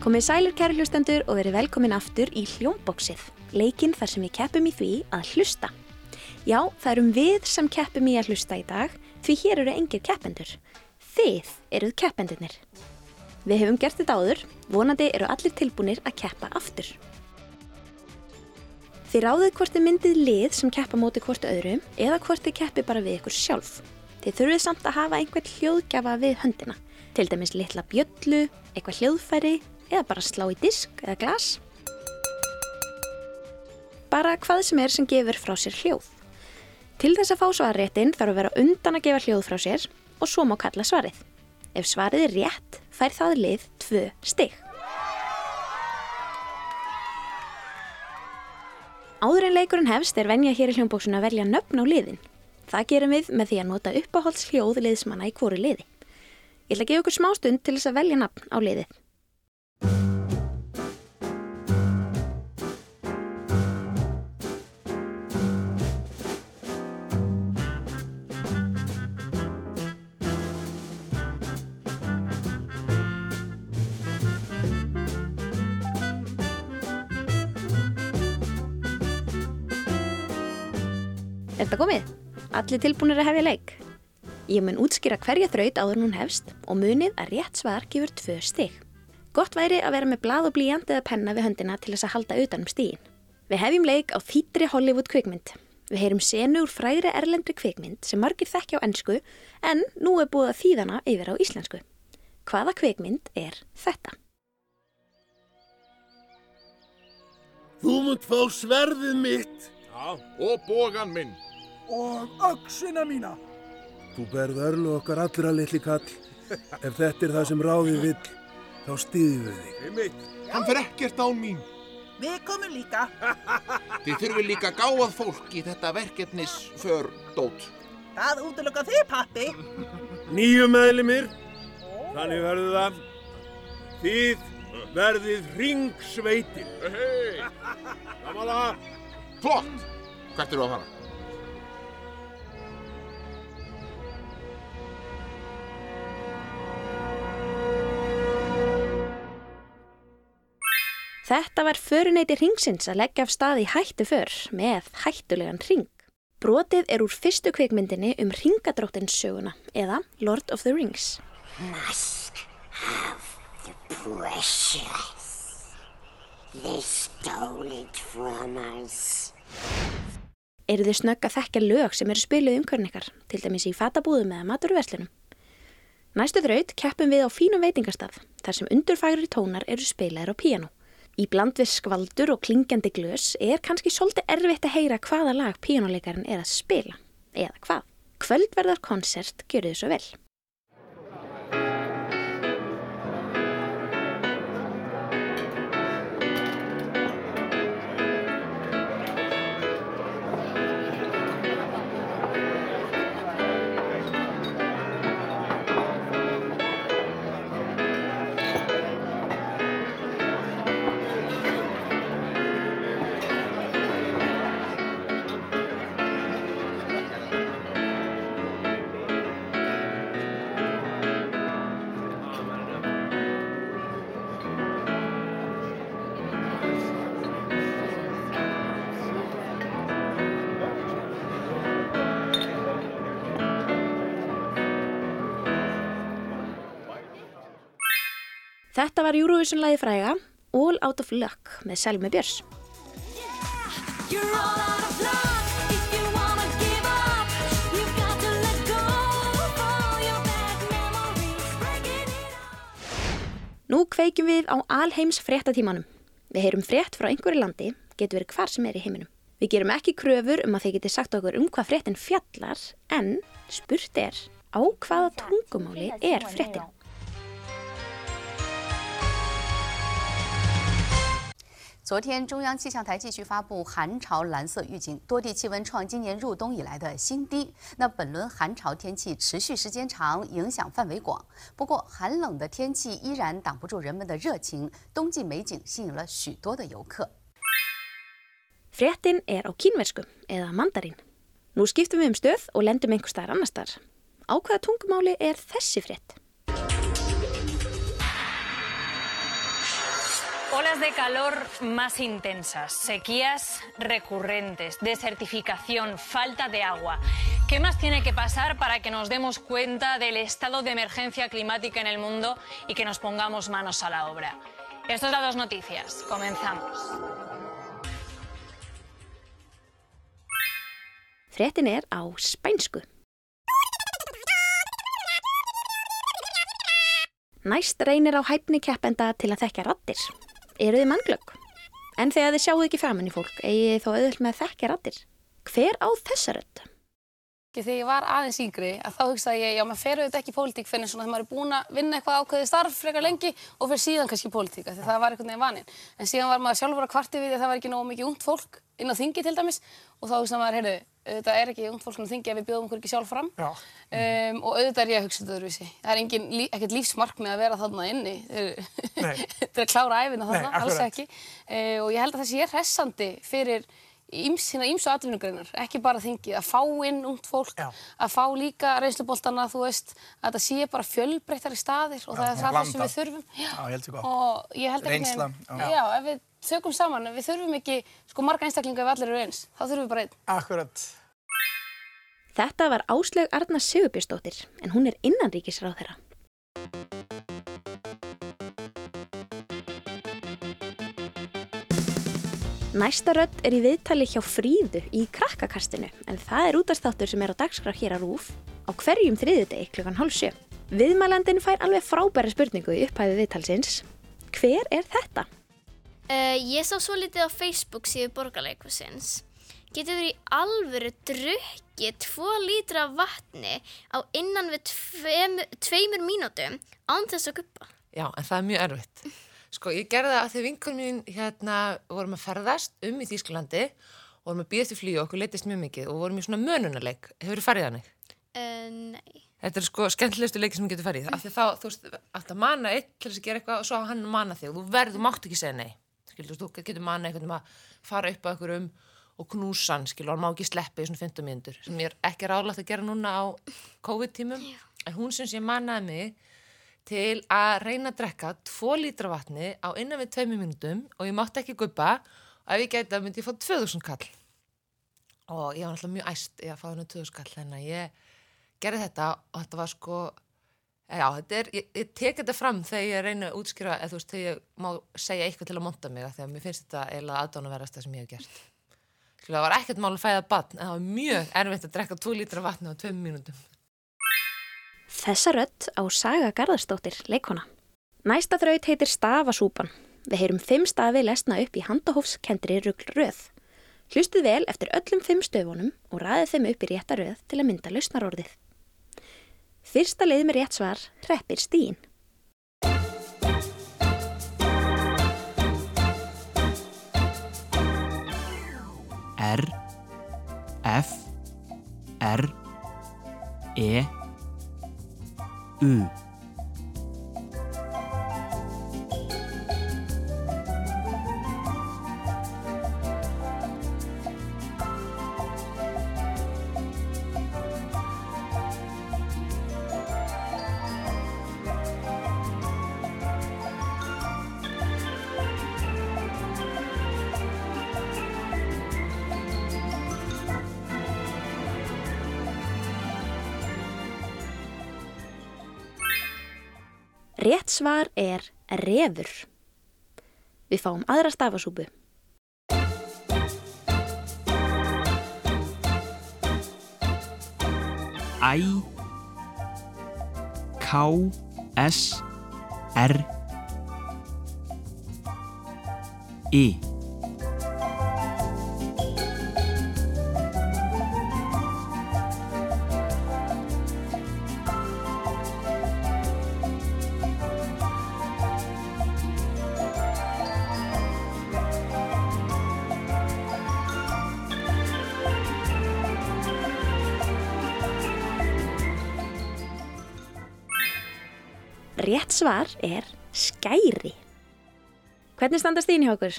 Komið sælir kæri hlustendur og verið velkomin aftur í hljómbóksið, leikinn þar sem við keppum í því að hlusta. Já, það erum við sem keppum í að hlusta í dag, því hér eru engir keppendur. Þið eruð keppendunir. Við hefum gert þetta áður, vonandi eru allir tilbúinir að keppa aftur. Þið ráðið hvort þið myndið lið sem keppa móti hvort öðru eða hvort þið keppi bara við ykkur sjálf. Þið þurfið samt að hafa einhvern hljóðgjafa við höndina, til dæmis litla bjöllu, eitthvað hljóðfæri eða bara slá í disk eða glas. Bara hvað sem er sem gefur frá sér hljóð. Til þess að fá svarréttin þarf að vera undan að gefa hljóð frá sér og svo má kalla svarið. Ef svarið er rétt, fær það lið tvö stig. Áður en leikurinn hefst er venja hér í hljómbóksun að velja nöfn á liðin. Það gerum við með því að nota uppáhalds hljóð liðsmanna í hverju liði. Ég ætla að gefa ykkur smá stund til þess að velja nafn á liðið. Allir tilbúinir að hefja leik? Ég mun útskýra hverja þraut áður en hún hefst og munið að rétt svar gefur tvö stig. Gott væri að vera með blað og blíjant eða penna við höndina til þess að halda utanum stígin. Við hefjum leik á þýttri Hollywood kvikmynd. Við heyrum senu úr frægri erlendri kvikmynd sem margir þekkja á ennsku en nú er búið að þýðana yfir á íslensku. Hvaða kvikmynd er þetta? Þú munt fá sverðið mitt Já, og bógan minn. Og öxina mína. Þú berð örlu okkar allra litli kall Ef þetta er það sem ráðið vill þá stýðum við þig Einmitt. Hann fer ekkert án mín. Við komum líka. Þið þurfið líka gáað fólk í þetta verkefnis för dót. Það útlöka þið, pappi. Nýju meðlimir Þannig verður það Þið verðið ringsveitin Hei, Samala flott. Hvert eru að fara? Þetta var föruneyti ringsins að leggja af stað í hættu för með hættulegan ring. Brotið er úr fyrstu kvikmyndinni um ringadróttins söguna eða Lord of the Rings. must have the precious. They stole it from us. Eru þið snögg að þekkja lög sem eru spiluð umhverfin ykkar, til dæmis í fatabúðum eða maturverslunum? Næstu þraut keppum við á fínum veitingastaf, þar sem undurfægri tónar eru spilaðir á píano. Í bland við skvaldur og klingjandi glös er kannski svolítið erfitt að heyra hvaða lag píanoleikarinn er að spila. Eða hvað? Kvöldverðar konsert gjöru þið svo vel. Þetta var Eurovision-lagi fræga All Out of Luck með Selmi Björns. Up. Nú kveikjum við á alheims fréttatímanum. Við heyrum frétt frá einhverju landi, getur verið hvar sem er í heiminum. Við gerum ekki kröfur um að þið geti sagt okkur um hvað fréttin fjallar, en spurt er á hvaða tungumáli er fréttin. 昨天，中央气象台继续发布寒潮蓝色预警，多地气温创今年入冬以来的新低。那本轮寒潮天气持续时间长，影响范围广。不过，寒冷的天气依然挡不住人们的热情，冬季美景吸引了许多的游客。Fréttin er á kínversku eða mandarín. Nú skiptum við um stöð og lendum einhver staðar annar staðar. Á hvaða tungumáli er þessi frétt? Olas de calor más intensas, sequías recurrentes, desertificación, falta de agua. ¿Qué más tiene que pasar para que nos demos cuenta del estado de emergencia climática en el mundo y que nos pongamos manos a la obra? Esto es las dos noticias. Comenzamos. Fréttin er á spænsku. Næst reynir á hæfni keppenda til að rattir. Eru þið mannglögg? En þegar þið sjáu ekki framann í fólk, eigið þið þó auðvöld með þekkja rattir. Hver á þessa rödd? Þegar ég var aðeins yngri, að þá hugsaði ég, já, maður fer auðvitað ekki í pólitík fyrir svona þegar maður er búin að vinna eitthvað ákveðið starf frekar lengi og fyrir síðan kannski í pólitík, af því það var einhvern veginn vaninn. En síðan var maður sjálfur að kvarti við því að það var ekki nógu mikið ungt fólk inn á þingi til dæmis og þá hugsaði maður, heyrðu, auðvitað er ekki ungt fólk inn á þingi ef við bjóðum okkur ekki sjálf fram. Um, og auðvitað er ég að hugsa þetta öðruvísi. Það er engin, lí, ekkert lífsmarkmið að vera þarna inni. Þetta er að klára æfina þarna, Nei, alls ekki. Uh, og ég held að það sé hressandi fyrir ímsina ímsu atvinnugreinar, ekki bara þingið, að fá inn ungt fólk, að fá líka reynsluboltana, þú veist, að þetta sé bara fjölbreyttari staðir og það er það sem blanda. við þurfum. Já. Já, ég held ég gott. Og ég held Reynslan, veginn- já. já, ef við þökum saman, ef við þurfum ekki sko marga einstaklinga ef allir eru eins, þá þurfum við bara einn. Akkurat. Þetta var Áslaug Arna Sigurbjörnsdóttir, en hún er innanríkisráð þeirra. Næsta rödd er í viðtali hjá Fríðu í krakkakastinu, en það er útastáttur sem er á dagskrá hér að rúf á hverjum þriðjudegi klukkan hálf sjö. Viðmælandin fær alveg frábæra spurningu í upphæfi viðtalsins. Hver er þetta? Uh, ég sá svo litið á Facebook síðu borgarleikvusins. Getur þið í alvöru drukkið 2 lítra vatni á innan við tveim, tveimur mínútum án þess að guppa? Já, en það er mjög erfitt. Sko, ég gerði það að því vinkunum mín hérna vorum að ferðast um í Þýskalandi og vorum að býða eftir flýju og okkur leittist mjög mikið og vorum í svona mönunarleik. Hefur þið farið þannig? Uh, nei. Þetta er sko skemmtilegustu leiki sem ég getur farið í. Af því þá, þú veist, átt að mana einn til þess að gera eitthvað og svo á hann mana þig og þú verður, þú mátt ekki segja nei. Skilur, þú getur mana eitthvað um að fara upp að okkur um og knúsa hann, skilur, hann má ekki sleppa í svona 15 mínútur sem ég er ekki ráðlagt að gera núna á COVID-tímum. En hún sem sé manaði mig til að reyna að drekka 2 lítra vatni á innan við 2 mínútum og ég mátti ekki guppa og ef ég gæti það myndi ég fá 2000 kall. Og ég var náttúrulega mjög æst í að fá henni 2000 kall þannig að ég gerði þetta og þetta var sko já, þetta er, ég, ég tek þetta fram þegar ég reyna að útskýra eða þú veist, þegar ég má segja eitthvað til að monta mig að mér finnst þetta eiginlega aðdánaverðast það sem ég hef gert. Það var ekkert mál að fæða batn en það var mjög erfitt að drekka 2 lítra vatni á 2 mínútum Þessa rödd á Saga Garðarsdóttir, leikona. Næsta þraut heitir Stafasúpan. Við heyrum fimm stafi lesna upp í handahófskendri rugl röð. Hlustið vel eftir öllum fimm stöfunum og ræðið þeim upp í rétta röð til að mynda lausnarorðið. Fyrsta leið með rétt svar hreppir stíin. R F R E 嗯。Rétt svar er refur. Við fáum aðra stafasúpu. I K S R E Rétt svar er skæri. Hvernig standast þín hjá okkur?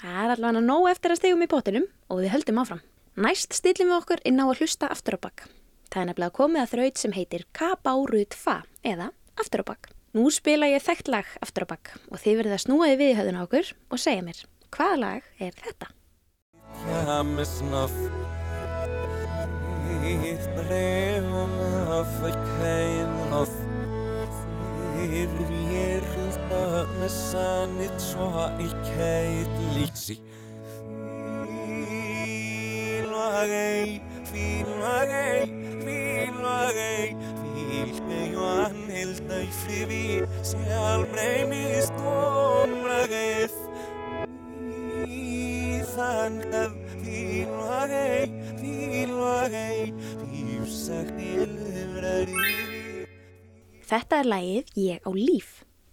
Það er allavega nóg eftir að stegum í pottinum og við höldum áfram. Næst stillum við okkur inn á að hlusta aftur á bakk. Það er nefnilega komið að þraut sem heitir K-bárut fa eða aftur á bakk. Nú spila ég þekkt lag aftur á bakk og þið verðið að snúaði við í höfðun á okkur og segja mér, hvaða lag er þetta? Hjamesnoff Íðrefum af að kænoff Með sannit svo í kæt líksi Fílvagei, fílvagei, fílvagei hann held að fyrir Sjálf reymist omrageið Þangað fílvagei, fílvagei Fílsagt ylfraði Þetta er lagið Ég á líf.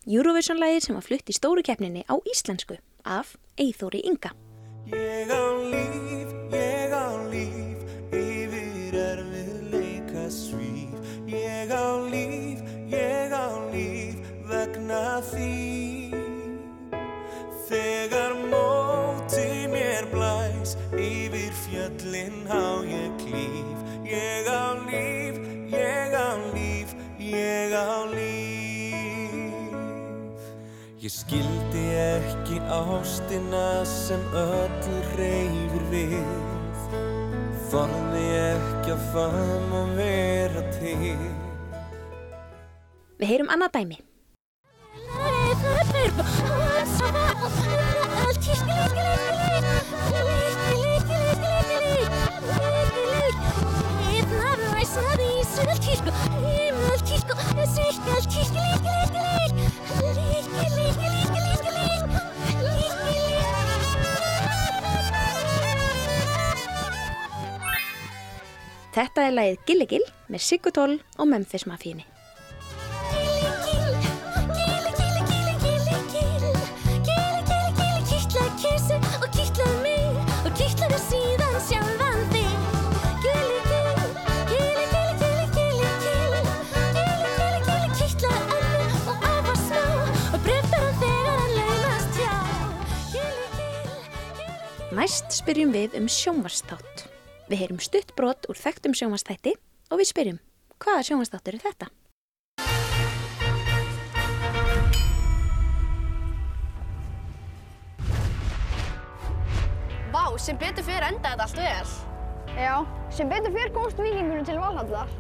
Eurovision-lagið sem var flutt í stóru keppninni á íslensku af Eithóri Inga. Ég á líf, ég á líf, ástina sem öllu reyfir við. Þorði ekki að faðma og vera til. Við heyrum annað dæmi. Þetta er lagið Gilligil með Sigurtól og Memphis Mafíni. Næst spyrjum við um sjónvarstátt. Við heyrum stutt brot úr þekktum sjónvarstætti og við spyrjum, hvaða sjónvarstáttur er þetta? Vá, sem betur fyrir endaði þetta allt vel. Já, sem betur fyrir komst vikingunum til Valhallar.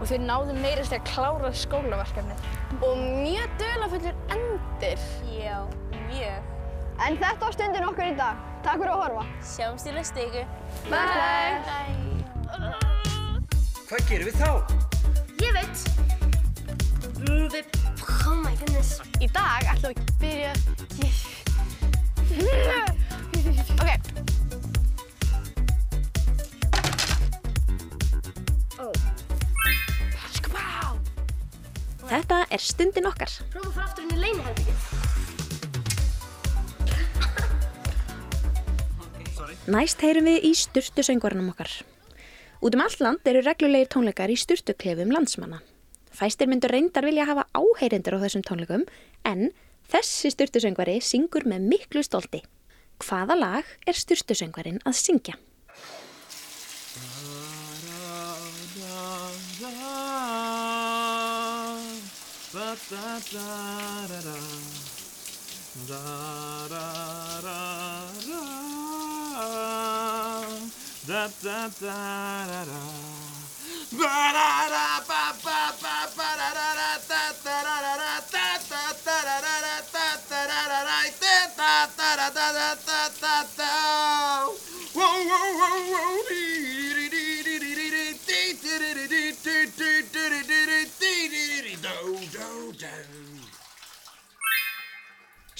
Og þeir náðu meira sér að klára skólaverkefnið. Og mjög dölafullir endir. Já, mjög. En þetta var stundin okkar í dag. Takk fyrir að horfa. Sjáumst í næstu ykkur. Bye! Hvað gerum við þá? Ég veit. Mm, við... Oh my goodness. Í dag ætlum við að byrja... Ok. Oh. Þetta er stundin okkar. Prófa að fara aftur inn í leiniherbyggið. Næst heyrum við í styrtusöngvarnum okkar. Út um allt land eru reglulegir tónleikar í styrtuklefum landsmanna. Fæstir myndur reyndar vilja hafa áheyrendur á þessum tónleikum en þessi styrtusöngvari syngur með miklu stolti. Hvaða lag er styrtusöngvarin að syngja? Da da da da da.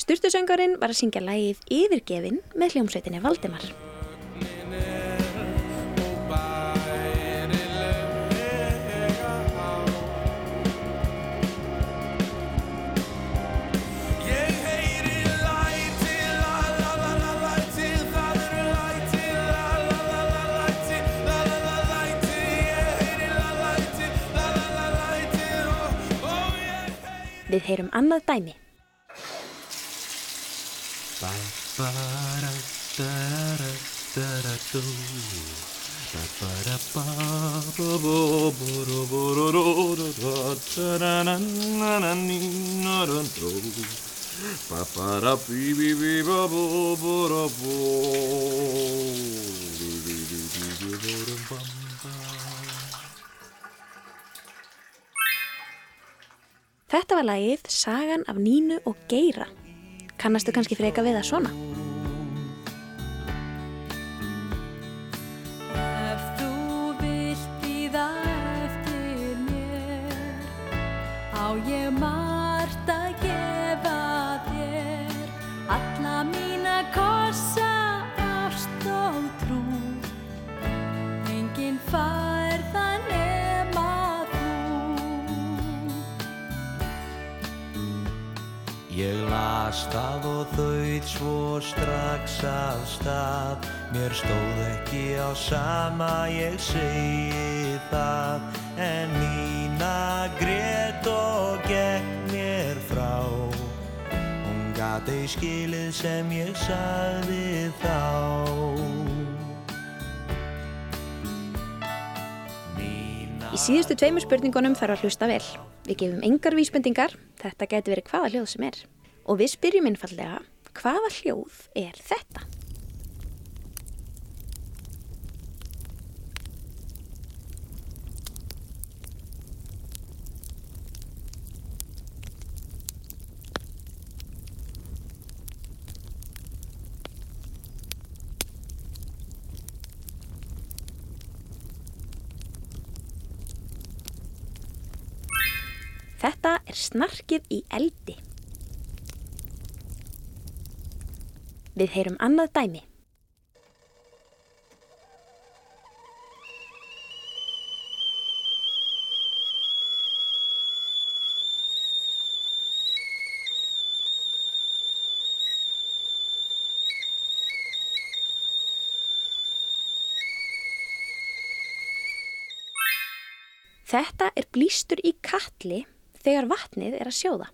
Sturtusöngvarinn var að syngja lagið Yfirgefin með hljómsveitinni Valdimar. Heyrum annað dæmi. Þetta var lagið Sagan af Nínu og Geira. Kannastu kannski freka við það svona? Ef þú vilt býða eftir mér Á ég margt að gefa þér Alla mína kossa, ást og trú Engin fær las það og þauð svo strax af stað. Mér stóð ekki á sama, ég segi það. En Nína grét og gekk mér frá. Hún gat ei skilið sem ég sagði þá. Í síðustu tveimur spurningunum þarf að hlusta vel. Við gefum engar vísbendingar, þetta geti verið hvaða hljóð sem er. Og við spyrjum einfallega, hvaða hljóð er þetta? Þetta er snarkið í eldi. Við heyrum annað dæmi. Þetta er blístur í katli þegar vatnið er að sjóða.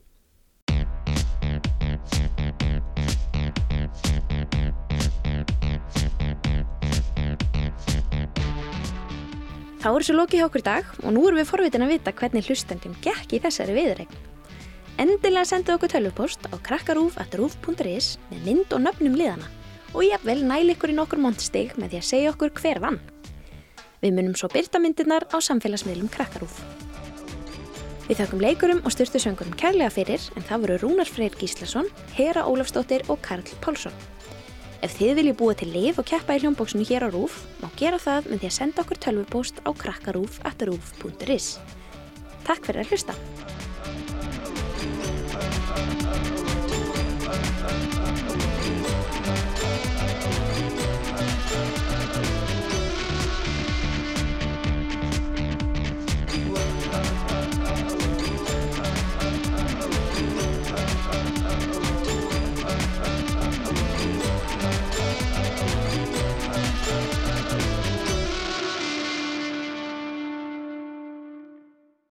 Þá er svo lokið hjá okkur í dag og nú erum við forvitin að vita hvernig hlustendum gekk í þessari viðregn. Endilega sendu okkur tölvupost á krakkarúf.rúf.is með mynd og nöfnum liðana og jafnvel næli ykkur í nokkur montstig með því að segja okkur hver vann. Við munum svo byrta myndirnar á samfélagsmiðlum krakkarúf. Við þakkum leikurum og styrtu söngurum kærlega fyrir en það voru Rúnar Freyr Gíslason, Hera Ólafsdóttir og Karl Pálsson. Ef þið viljið búa til lið og keppa í hljómbóksinu hér á Rúf, má gera það með því að senda okkur tölvupóst á krakkarúf.rúf.is. Takk fyrir að hlusta!